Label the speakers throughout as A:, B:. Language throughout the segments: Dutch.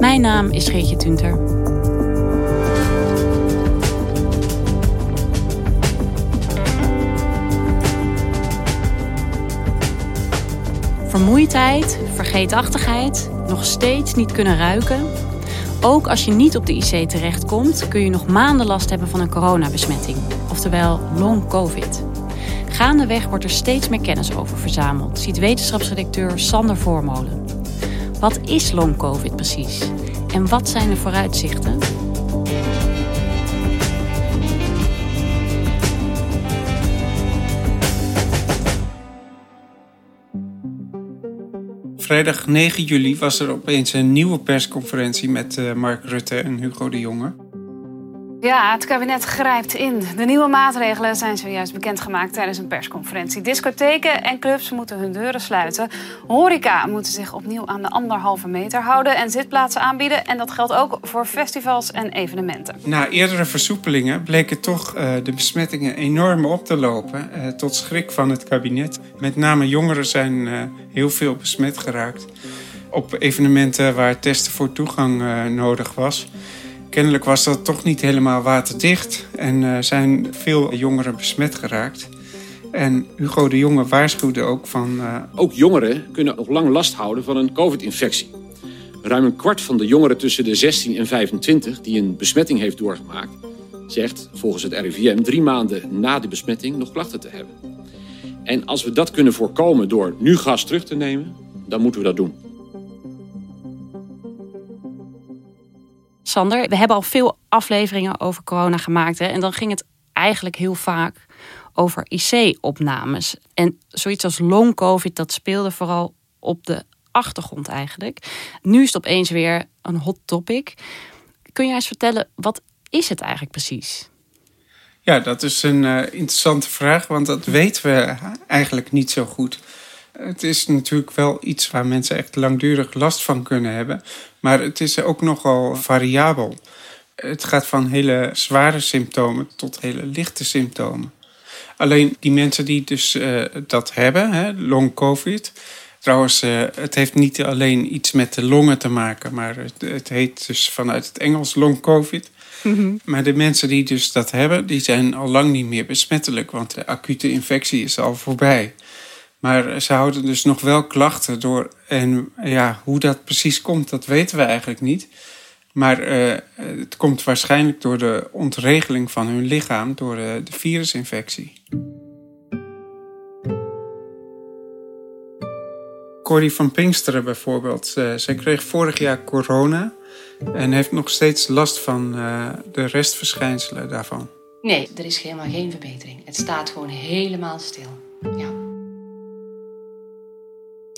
A: Mijn naam is Geertje Tunter. Vermoeidheid, vergeetachtigheid, nog steeds niet kunnen ruiken. Ook als je niet op de IC terechtkomt, kun je nog maanden last hebben van een coronabesmetting, oftewel long COVID. Gaandeweg wordt er steeds meer kennis over verzameld, ziet wetenschapsredacteur Sander Voormolen. Wat is long COVID precies? En wat zijn de vooruitzichten?
B: Vrijdag 9 juli was er opeens een nieuwe persconferentie met uh, Mark Rutte en Hugo de Jonge.
C: Ja, het kabinet grijpt in. De nieuwe maatregelen zijn zojuist bekendgemaakt tijdens een persconferentie. Discotheken en clubs moeten hun deuren sluiten. Horeca moeten zich opnieuw aan de anderhalve meter houden en zitplaatsen aanbieden. En dat geldt ook voor festivals en evenementen.
B: Na eerdere versoepelingen bleken toch uh, de besmettingen enorm op te lopen. Uh, tot schrik van het kabinet. Met name jongeren zijn uh, heel veel besmet geraakt. Op evenementen waar testen voor toegang nodig was. Kennelijk was dat toch niet helemaal waterdicht en uh, zijn veel jongeren besmet geraakt. En Hugo de Jonge waarschuwde ook van. Uh...
D: Ook jongeren kunnen nog lang last houden van een COVID-infectie. Ruim een kwart van de jongeren tussen de 16 en 25 die een besmetting heeft doorgemaakt, zegt volgens het RIVM drie maanden na de besmetting nog klachten te hebben. En als we dat kunnen voorkomen door nu gas terug te nemen, dan moeten we dat doen.
A: Sander, we hebben al veel afleveringen over corona gemaakt. Hè? En dan ging het eigenlijk heel vaak over IC-opnames. En zoiets als long COVID, dat speelde vooral op de achtergrond eigenlijk. Nu is het opeens weer een hot topic. Kun je eens vertellen, wat is het eigenlijk precies?
B: Ja, dat is een uh, interessante vraag, want dat weten we eigenlijk niet zo goed. Het is natuurlijk wel iets waar mensen echt langdurig last van kunnen hebben. Maar het is ook nogal variabel. Het gaat van hele zware symptomen tot hele lichte symptomen. Alleen die mensen die dus uh, dat hebben, hè, long covid. Trouwens, uh, het heeft niet alleen iets met de longen te maken, maar het, het heet dus vanuit het Engels long covid. Mm-hmm. Maar de mensen die dus dat hebben, die zijn al lang niet meer besmettelijk, want de acute infectie is al voorbij. Maar ze houden dus nog wel klachten door. En ja, hoe dat precies komt, dat weten we eigenlijk niet. Maar uh, het komt waarschijnlijk door de ontregeling van hun lichaam door de, de virusinfectie. Corrie van Pinksteren bijvoorbeeld. Uh, zij kreeg vorig jaar corona en heeft nog steeds last van de restverschijnselen daarvan.
E: Nee, er is helemaal geen verbetering. Het staat gewoon helemaal stil. Ja.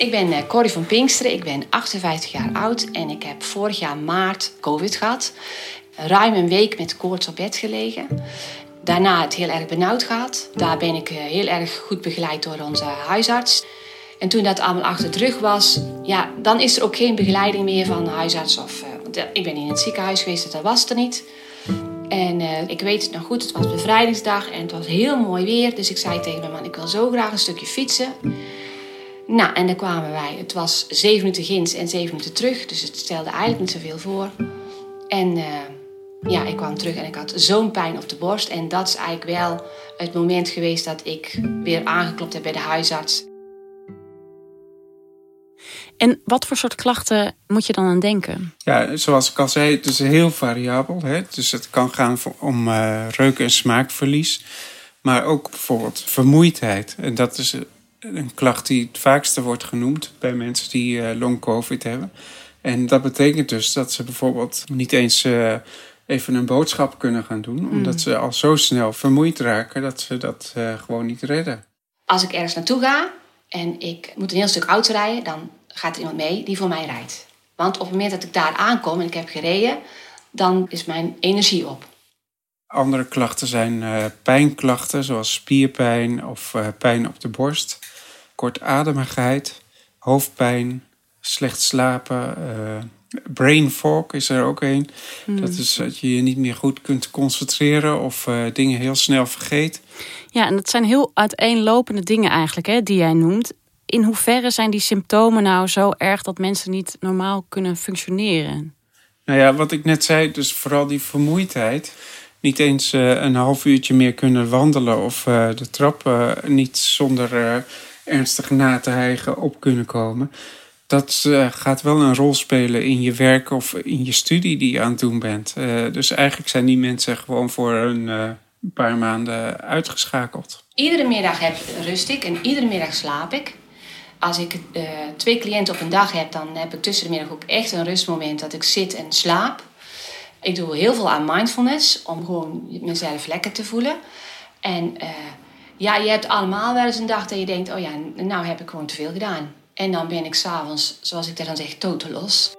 E: Ik ben eh, Corrie van Pinksteren, ik ben 58 jaar oud en ik heb vorig jaar maart COVID gehad. Ruim een week met koorts op bed gelegen. Daarna het heel erg benauwd gehad. Daar ben ik eh, heel erg goed begeleid door onze huisarts. En toen dat allemaal achter de rug was, ja, dan is er ook geen begeleiding meer van de huisarts. Of, want ik ben in het ziekenhuis geweest, dus dat was er niet. En ik weet het nog goed, het was bevrijdingsdag en het was heel mooi weer. Dus ik zei tegen mijn man, ik wil zo graag een stukje fietsen. Nou, en dan kwamen wij. Het was zeven minuten ginds en zeven minuten terug. Dus het stelde eigenlijk niet zoveel voor. En uh, ja, ik kwam terug en ik had zo'n pijn op de borst. En dat is eigenlijk wel het moment geweest dat ik weer aangeklopt heb bij de huisarts.
A: En wat voor soort klachten moet je dan aan denken?
B: Ja, zoals ik al zei, het is heel variabel. Hè? Dus het kan gaan om uh, reuk- en smaakverlies. Maar ook bijvoorbeeld vermoeidheid. En dat is een klacht die het vaakste wordt genoemd bij mensen die uh, long covid hebben. En dat betekent dus dat ze bijvoorbeeld niet eens uh, even een boodschap kunnen gaan doen, omdat ze al zo snel vermoeid raken dat ze dat uh, gewoon niet redden.
E: Als ik ergens naartoe ga en ik moet een heel stuk auto rijden, dan gaat er iemand mee die voor mij rijdt. Want op het moment dat ik daar aankom en ik heb gereden, dan is mijn energie op.
B: Andere klachten zijn uh, pijnklachten, zoals spierpijn of pijn op de borst, kortademigheid, hoofdpijn, slecht slapen. Uh, brain fog is er ook een.
A: Hmm.
B: Dat is dat je je niet meer goed kunt concentreren of dingen heel snel vergeet.
A: Ja, en dat zijn heel uiteenlopende dingen eigenlijk hè, die jij noemt. In hoeverre zijn die symptomen nou zo erg dat mensen niet normaal kunnen functioneren?
B: Nou ja, wat ik net zei, dus vooral die vermoeidheid niet eens uh, een half uurtje meer kunnen wandelen of de trap uh, niet zonder ernstig na te hijgen op kunnen komen. Dat gaat wel een rol spelen in je werk of in je studie die je aan het doen bent. dus eigenlijk zijn die mensen gewoon voor een paar maanden uitgeschakeld.
E: Iedere middag heb, rust ik en iedere middag slaap ik. Als ik twee cliënten op een dag heb, dan heb ik tussen de middag ook echt een rustmoment dat ik zit en slaap. Ik doe heel veel aan mindfulness om gewoon mezelf lekker te voelen. En ja, je hebt allemaal wel eens een dag dat je denkt: oh ja, nou heb ik gewoon te veel gedaan. En dan ben ik s'avonds, zoals ik dat dan zeg, totaal los.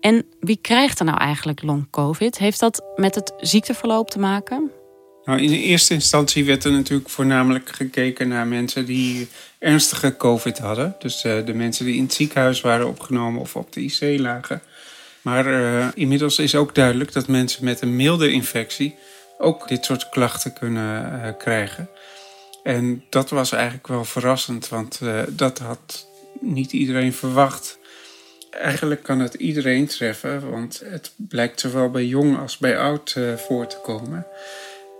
A: En wie krijgt er nou eigenlijk long-covid? Heeft dat met het ziekteverloop te maken?
B: Nou, in de eerste instantie werd er natuurlijk voornamelijk gekeken naar mensen die ernstige COVID hadden. Dus uh, de mensen die in het ziekenhuis waren opgenomen of op de IC lagen. Maar uh, inmiddels is ook duidelijk dat mensen met een milde infectie ook dit soort klachten kunnen uh, krijgen. En dat was eigenlijk wel verrassend, want dat had niet iedereen verwacht. Eigenlijk kan het iedereen treffen, want het blijkt zowel bij jong als bij oud voor te komen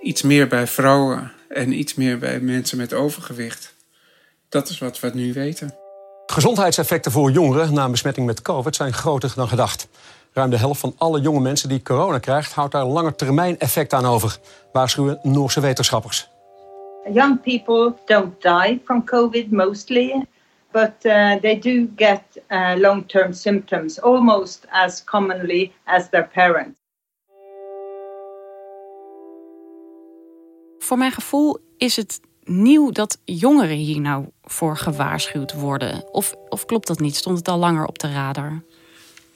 B: iets meer bij vrouwen en iets meer bij mensen met overgewicht. Dat is wat we nu weten.
F: Gezondheidseffecten voor jongeren na een besmetting met COVID zijn groter dan gedacht. Ruim de helft van alle jonge mensen die corona krijgt, houdt daar lange termijn effect aan over, waarschuwen Noorse wetenschappers.
G: Young people don't die from COVID mostly, but uh, they do get uh, long-term symptoms almost as commonly as their parents.
A: Voor mijn gevoel is het nieuw dat jongeren hier nou voor gewaarschuwd worden. Of, of klopt dat niet? Stond het al langer op de radar?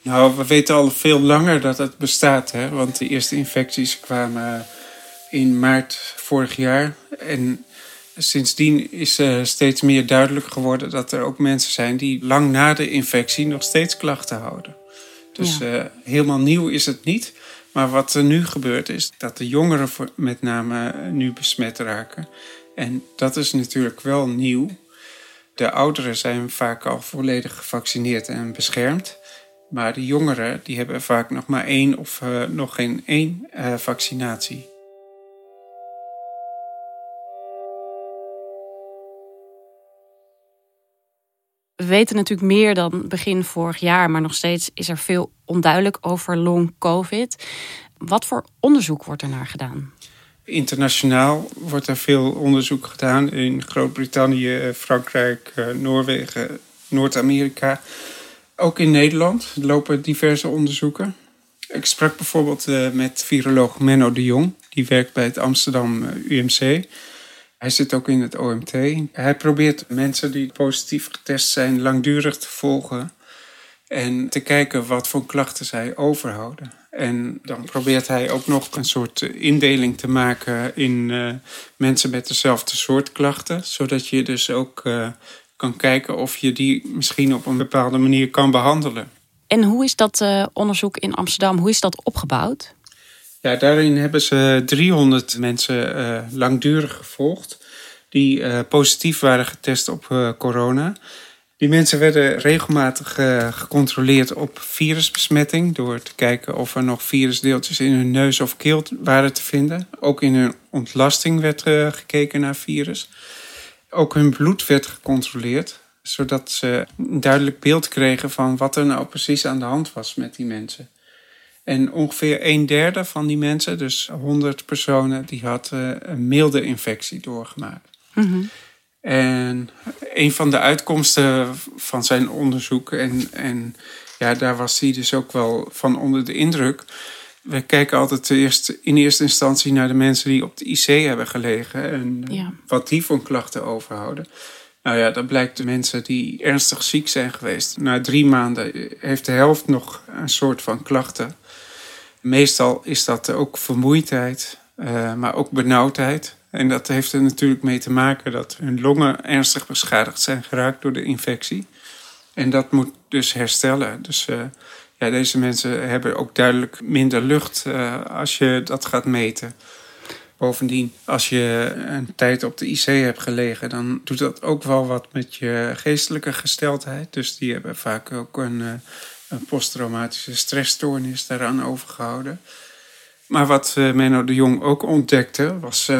B: Nou, we weten al veel langer dat het bestaat. Hè? Want de eerste infecties kwamen in maart vorig jaar. En sindsdien is uh, steeds meer duidelijk geworden dat er ook mensen zijn die lang na de infectie nog steeds klachten houden. Dus ja. uh, helemaal nieuw is het niet. Maar wat er nu gebeurt is dat de jongeren met name nu besmet raken. En dat is natuurlijk wel nieuw. De ouderen zijn vaak al volledig gevaccineerd en beschermd. Maar de jongeren die hebben vaak nog maar één of uh, nog geen één uh, vaccinatie.
A: We weten natuurlijk meer dan begin vorig jaar, maar nog steeds is er veel onduidelijk over long COVID. Wat voor onderzoek wordt er naar gedaan?
B: Internationaal wordt er veel onderzoek gedaan in Groot-Brittannië, Frankrijk, Noorwegen, Noord-Amerika. Ook in Nederland lopen diverse onderzoeken. Ik sprak bijvoorbeeld met viroloog Menno de Jong, die werkt bij het Amsterdam UMC. Hij zit ook in het OMT. Hij probeert mensen die positief getest zijn langdurig te volgen en te kijken wat voor klachten zij overhouden. En dan probeert hij ook nog een soort indeling te maken in uh, mensen met dezelfde soort klachten, zodat je dus ook uh, kan kijken of je die misschien op een bepaalde manier kan behandelen.
A: En hoe is dat uh, onderzoek in Amsterdam, hoe is dat opgebouwd?
B: Ja, daarin hebben ze 300 mensen langdurig gevolgd die positief waren getest op corona. Die mensen werden regelmatig gecontroleerd op virusbesmetting door te kijken of er nog virusdeeltjes in hun neus of keel waren te vinden. Ook in hun ontlasting werd gekeken naar virus. ook hun bloed werd gecontroleerd, zodat ze een duidelijk beeld kregen van wat er nou precies aan de hand was met die mensen. En ongeveer een derde van die mensen, dus 100 personen, die had eh, een milde infectie doorgemaakt. En een van de uitkomsten van zijn onderzoek, en, en ja, daar was hij dus ook wel van onder de indruk. We kijken altijd eerst in eerste instantie naar de mensen die op de IC hebben gelegen en
A: Ja.
B: wat die voor klachten overhouden. Nou ja, dat blijkt de mensen die ernstig ziek zijn geweest. Na drie maanden heeft de helft nog een soort van klachten. Meestal is dat ook vermoeidheid, eh, maar ook benauwdheid. En dat heeft er natuurlijk mee te maken dat hun longen ernstig beschadigd zijn geraakt door de infectie. En dat moet dus herstellen. Dus eh, ja, deze mensen hebben ook duidelijk minder lucht eh, als je dat gaat meten. Bovendien, als je een tijd op de IC hebt gelegen, dan doet dat ook wel wat met je geestelijke gesteldheid. Dus die hebben vaak ook een, eh, een posttraumatische stressstoornis daaraan overgehouden. Maar wat Menno de Jong ook ontdekte, was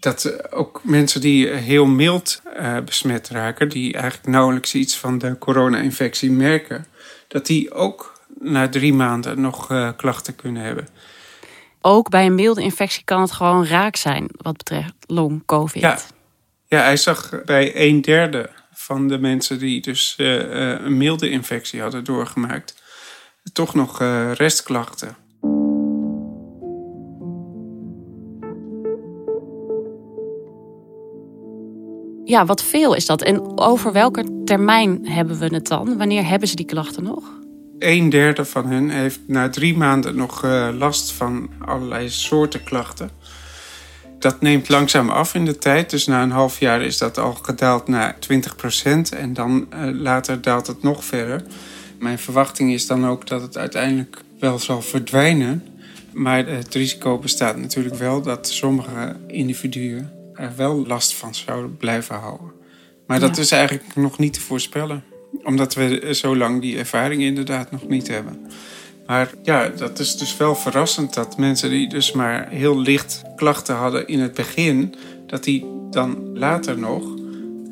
B: dat eh, ook mensen die heel mild eh, besmet raken, die eigenlijk nauwelijks iets van de corona-infectie merken, dat die ook na drie maanden nog eh, klachten kunnen hebben.
A: Ook bij een milde infectie kan het gewoon raak zijn wat betreft long-covid.
B: Ja. Ja, hij zag bij een derde van de mensen die dus eh, eh, een milde infectie hadden doorgemaakt, toch nog eh, restklachten.
A: Ja, wat veel is dat? En over welke termijn hebben we het dan? Wanneer hebben ze die klachten nog?
B: Een derde van hen heeft na drie maanden nog eh, last van allerlei soorten klachten. Dat neemt langzaam af in de tijd. Dus na een half jaar is dat al gedaald naar 20%. En dan eh, later daalt het nog verder. Mijn verwachting is dan ook dat het uiteindelijk wel zal verdwijnen. Maar het risico bestaat natuurlijk wel dat sommige individuen er wel last van zouden blijven houden. Maar dat
A: Ja.
B: is eigenlijk nog niet te voorspellen. Omdat we zo lang die ervaring inderdaad nog niet hebben. Maar ja, dat is dus wel verrassend dat mensen die dus maar heel licht klachten hadden in het begin, dat die dan later nog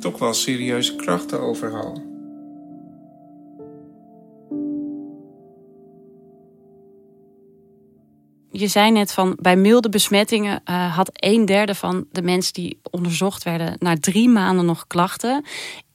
B: toch wel serieuze klachten overhouden.
A: Je zei net van bij milde besmettingen eh, had een derde van de mensen die onderzocht werden na drie maanden nog klachten.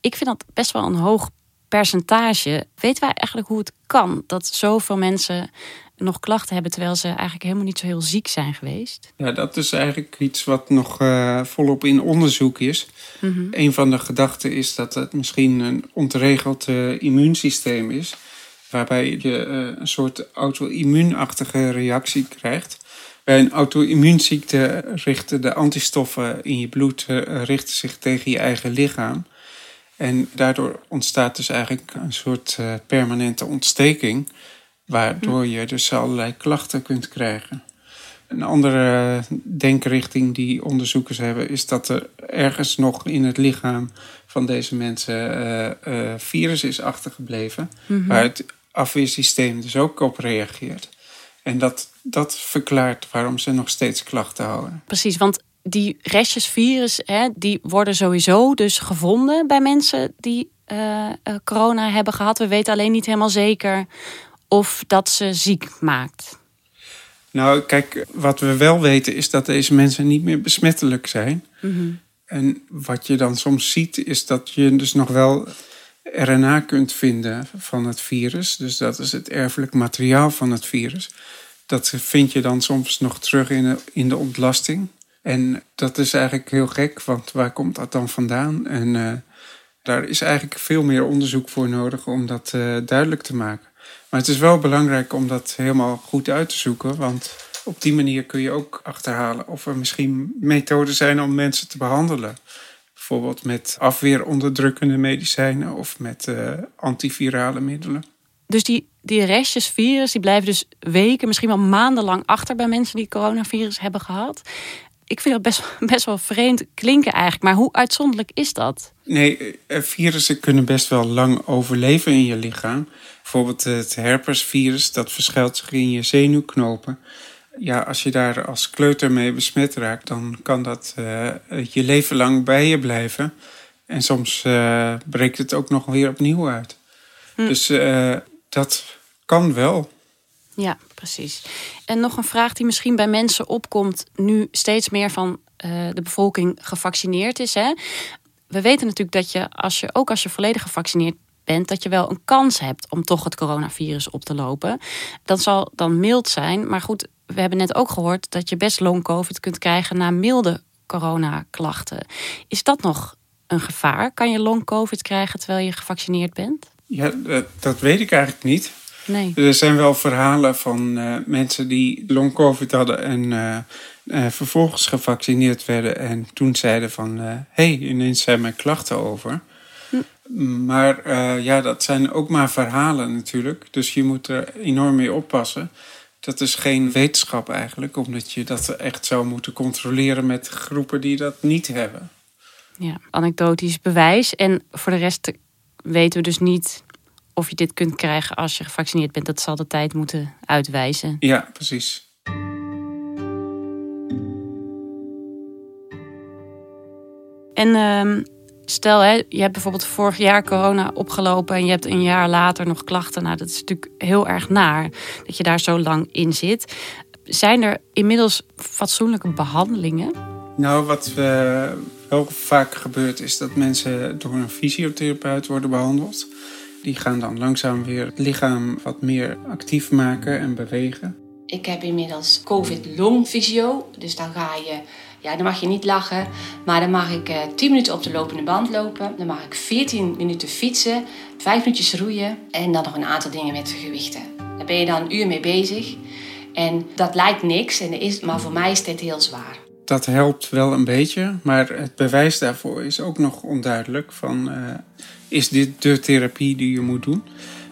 A: Ik vind dat best wel een hoog percentage. Weten wij eigenlijk hoe het kan dat zoveel mensen nog klachten hebben terwijl ze eigenlijk helemaal niet zo heel ziek zijn geweest?
B: Ja, dat is eigenlijk iets wat nog eh, volop in onderzoek is.
A: Mhm.
B: Een van de gedachten is dat het misschien een ontregeld eh, immuunsysteem is. Waarbij je eh, een soort auto-immuunachtige reactie krijgt. Bij een auto-immuunziekte richten de antistoffen in je bloed eh, richten zich tegen je eigen lichaam. En daardoor ontstaat dus eigenlijk een soort eh, permanente ontsteking. Waardoor je dus allerlei klachten kunt krijgen. Een andere denkrichting die onderzoekers hebben, is dat er ergens nog in het lichaam van deze mensen virus is achtergebleven, waar het afweersysteem dus ook op reageert. En dat, dat verklaart waarom ze nog steeds klachten houden.
A: Precies, want die restjes virus, hè, die worden sowieso dus gevonden bij mensen die eh, eh, corona hebben gehad. We weten alleen niet helemaal zeker of dat ze ziek maakt.
B: Nou, kijk, wat we wel weten is dat deze mensen niet meer besmettelijk zijn. En wat je dan soms ziet, is dat je dus nog wel RNA kunt vinden van het virus. Dus dat is het erfelijk materiaal van het virus. Dat vind je dan soms nog terug in de, in de ontlasting. En dat is eigenlijk heel gek, want waar komt dat dan vandaan? En eh, daar is eigenlijk veel meer onderzoek voor nodig om dat eh, duidelijk te maken. Maar het is wel belangrijk om dat helemaal goed uit te zoeken, want op die manier kun je ook achterhalen of er misschien methoden zijn om mensen te behandelen. Bijvoorbeeld met afweeronderdrukkende medicijnen of met eh, antivirale middelen.
A: Dus die, die restjes virus, die blijven dus weken, misschien wel maandenlang achter bij mensen die coronavirus hebben gehad. Ik vind dat best, best wel vreemd klinken eigenlijk. Maar hoe uitzonderlijk is dat?
B: Nee, eh, virussen kunnen best wel lang overleven in je lichaam. Bijvoorbeeld het herpesvirus, dat verschuilt zich in je zenuwknopen. Ja, als je daar als kleuter mee besmet raakt, dan kan dat uh, je leven lang bij je blijven. En soms uh, breekt het ook nog weer opnieuw uit. Hm. Dus uh, dat kan wel.
A: Ja, precies. En nog een vraag die misschien bij mensen opkomt nu steeds meer van de bevolking gevaccineerd is. Hè? We weten natuurlijk dat je, als je, ook als je volledig gevaccineerd bent, dat je wel een kans hebt om toch het coronavirus op te lopen. Dat zal dan mild zijn. Maar goed, we hebben net ook gehoord dat je best long COVID kunt krijgen na milde coronaklachten. Is dat nog een gevaar? Kan je long COVID krijgen terwijl je gevaccineerd bent?
B: Ja, dat, weet ik eigenlijk niet.
A: Nee.
B: Er zijn wel verhalen van uh, mensen die long COVID hadden en uh, uh, vervolgens gevaccineerd werden en toen zeiden van hé, hey, ineens zijn mijn klachten over. Hm. Maar ja, dat zijn ook maar verhalen natuurlijk. Dus je moet er enorm mee oppassen. Dat is geen wetenschap eigenlijk, omdat je dat echt zou moeten controleren met groepen die dat niet hebben.
A: Ja, anekdotisch bewijs. En voor de rest weten we dus niet of je dit kunt krijgen als je gevaccineerd bent. Dat zal de tijd moeten uitwijzen.
B: Ja, precies.
A: En uh, stel, hè, je hebt bijvoorbeeld vorig jaar corona opgelopen en je hebt een jaar later nog klachten. Nou, dat is natuurlijk heel erg naar dat je daar zo lang in zit. Zijn er inmiddels fatsoenlijke behandelingen?
B: Nou, wat uh, wel vaak gebeurt is dat mensen door een fysiotherapeut worden behandeld. Die gaan dan langzaam weer het lichaam wat meer actief maken en bewegen.
E: Ik heb inmiddels COVID-longfysio. Dus dan ga je ja, dan mag je niet lachen. Maar dan mag ik uh, eh, 10 minuten op de lopende band lopen. Dan mag ik 14 minuten fietsen. 5 minuutjes roeien. En dan nog een aantal dingen met gewichten. Daar ben je dan een uur mee bezig. En dat lijkt niks. En is, maar voor mij is dit heel zwaar.
B: Dat helpt wel een beetje. Maar het bewijs daarvoor is ook nog onduidelijk. Van, uh, is dit de therapie die je moet doen?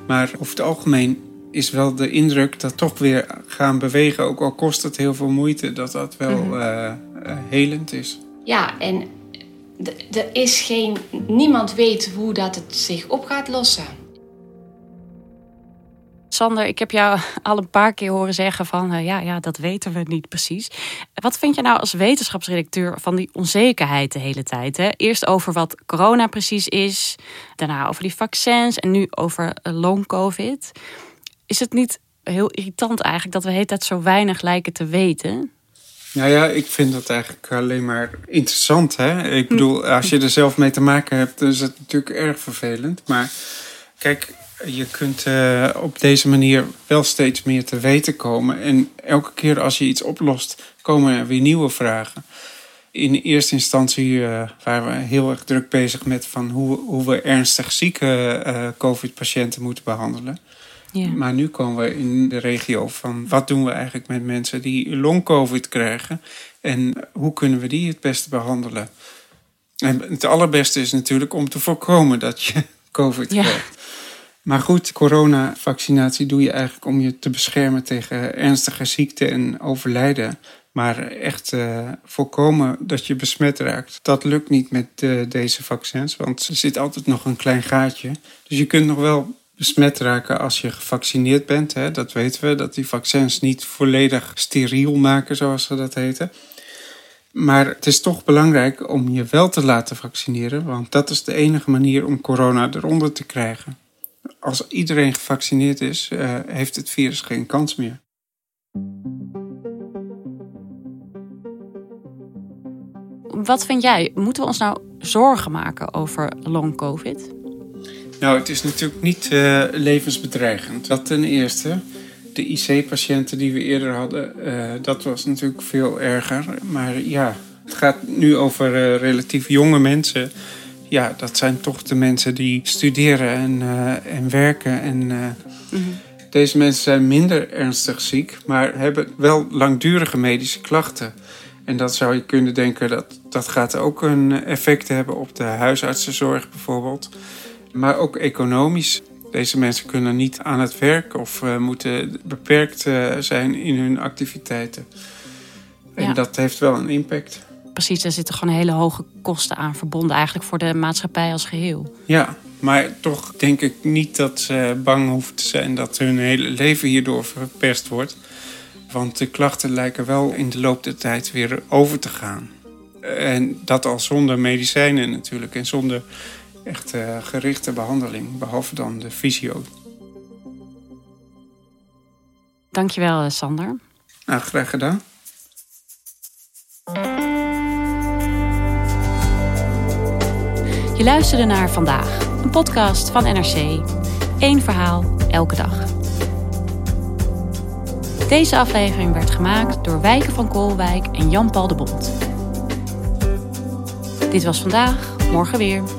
B: Maar over het algemeen is wel de indruk dat toch weer gaan bewegen, ook al kost het heel veel moeite, dat dat wel mm helend is.
E: Ja, en er is geen. Niemand weet hoe dat het zich op gaat lossen.
A: Sander, ik heb jou al een paar keer horen zeggen van uh, ja, ja, dat weten we niet precies. Wat vind je nou als wetenschapsredacteur van die onzekerheid de hele tijd? Hè? Eerst over wat corona precies is, daarna over die vaccins en nu over long covid. Is het niet heel irritant eigenlijk dat we de hele tijd zo weinig lijken te weten?
B: Nou ja, ik vind dat eigenlijk alleen maar interessant. Hè? Ik hm. bedoel, als je er zelf mee te maken hebt, dan is het natuurlijk erg vervelend. Maar kijk, je kunt uh, op deze manier wel steeds meer te weten komen. En elke keer als je iets oplost, komen er weer nieuwe vragen. In eerste instantie uh, waren we heel erg druk bezig met van hoe, hoe we ernstig zieke uh, COVID-patiënten moeten behandelen. Ja. Maar nu komen we in de regio van wat doen we eigenlijk met mensen die long-covid krijgen en hoe kunnen we die het beste behandelen. En het allerbeste is natuurlijk om te voorkomen dat je covid ja. krijgt. Maar goed, coronavaccinatie doe je eigenlijk om je te beschermen tegen ernstige ziekte en overlijden. Maar echt uh, voorkomen dat je besmet raakt, dat lukt niet met uh, deze vaccins. Want er zit altijd nog een klein gaatje. Dus je kunt nog wel besmet raken als je gevaccineerd bent. Hè. Dat weten we, dat die vaccins niet volledig steriel maken, zoals ze dat heten. Maar het is toch belangrijk om je wel te laten vaccineren, want dat is de enige manier om corona eronder te krijgen. Als iedereen gevaccineerd is, uh, heeft het virus geen kans meer.
A: Wat vind jij? Moeten we ons nou zorgen maken over long COVID?
B: Nou, het is natuurlijk niet uh, levensbedreigend. Dat ten eerste. De IC-patiënten die we eerder hadden, uh, dat was natuurlijk veel erger. Maar ja, het gaat nu over uh, relatief jonge mensen. Ja, dat zijn toch de mensen die studeren en, en werken. En mm -hmm. deze mensen zijn minder ernstig ziek, maar hebben wel langdurige medische klachten. En dat zou je kunnen denken dat dat gaat ook een effect hebben op de huisartsenzorg bijvoorbeeld maar ook economisch. Deze mensen kunnen niet aan het werk of uh, moeten beperkt uh, zijn in hun activiteiten. En ja. dat heeft wel een impact.
A: Precies, daar zitten gewoon hele hoge kosten aan verbonden, eigenlijk voor de maatschappij als geheel.
B: Ja, maar toch denk ik niet dat ze bang hoeven te zijn dat hun hele leven hierdoor verpest wordt. Want de klachten lijken wel in de loop der tijd weer over te gaan. En dat al zonder medicijnen natuurlijk en zonder echt uh, gerichte behandeling, behalve dan de fysio.
A: Dankjewel, eh, Sander.
B: Nou, graag gedaan.
A: Je luisterde naar Vandaag, een podcast van NRC. Eén verhaal, elke dag. Deze aflevering werd gemaakt door Wijken van Koolwijk en Jan-Paul de Bond. Dit was vandaag, morgen weer.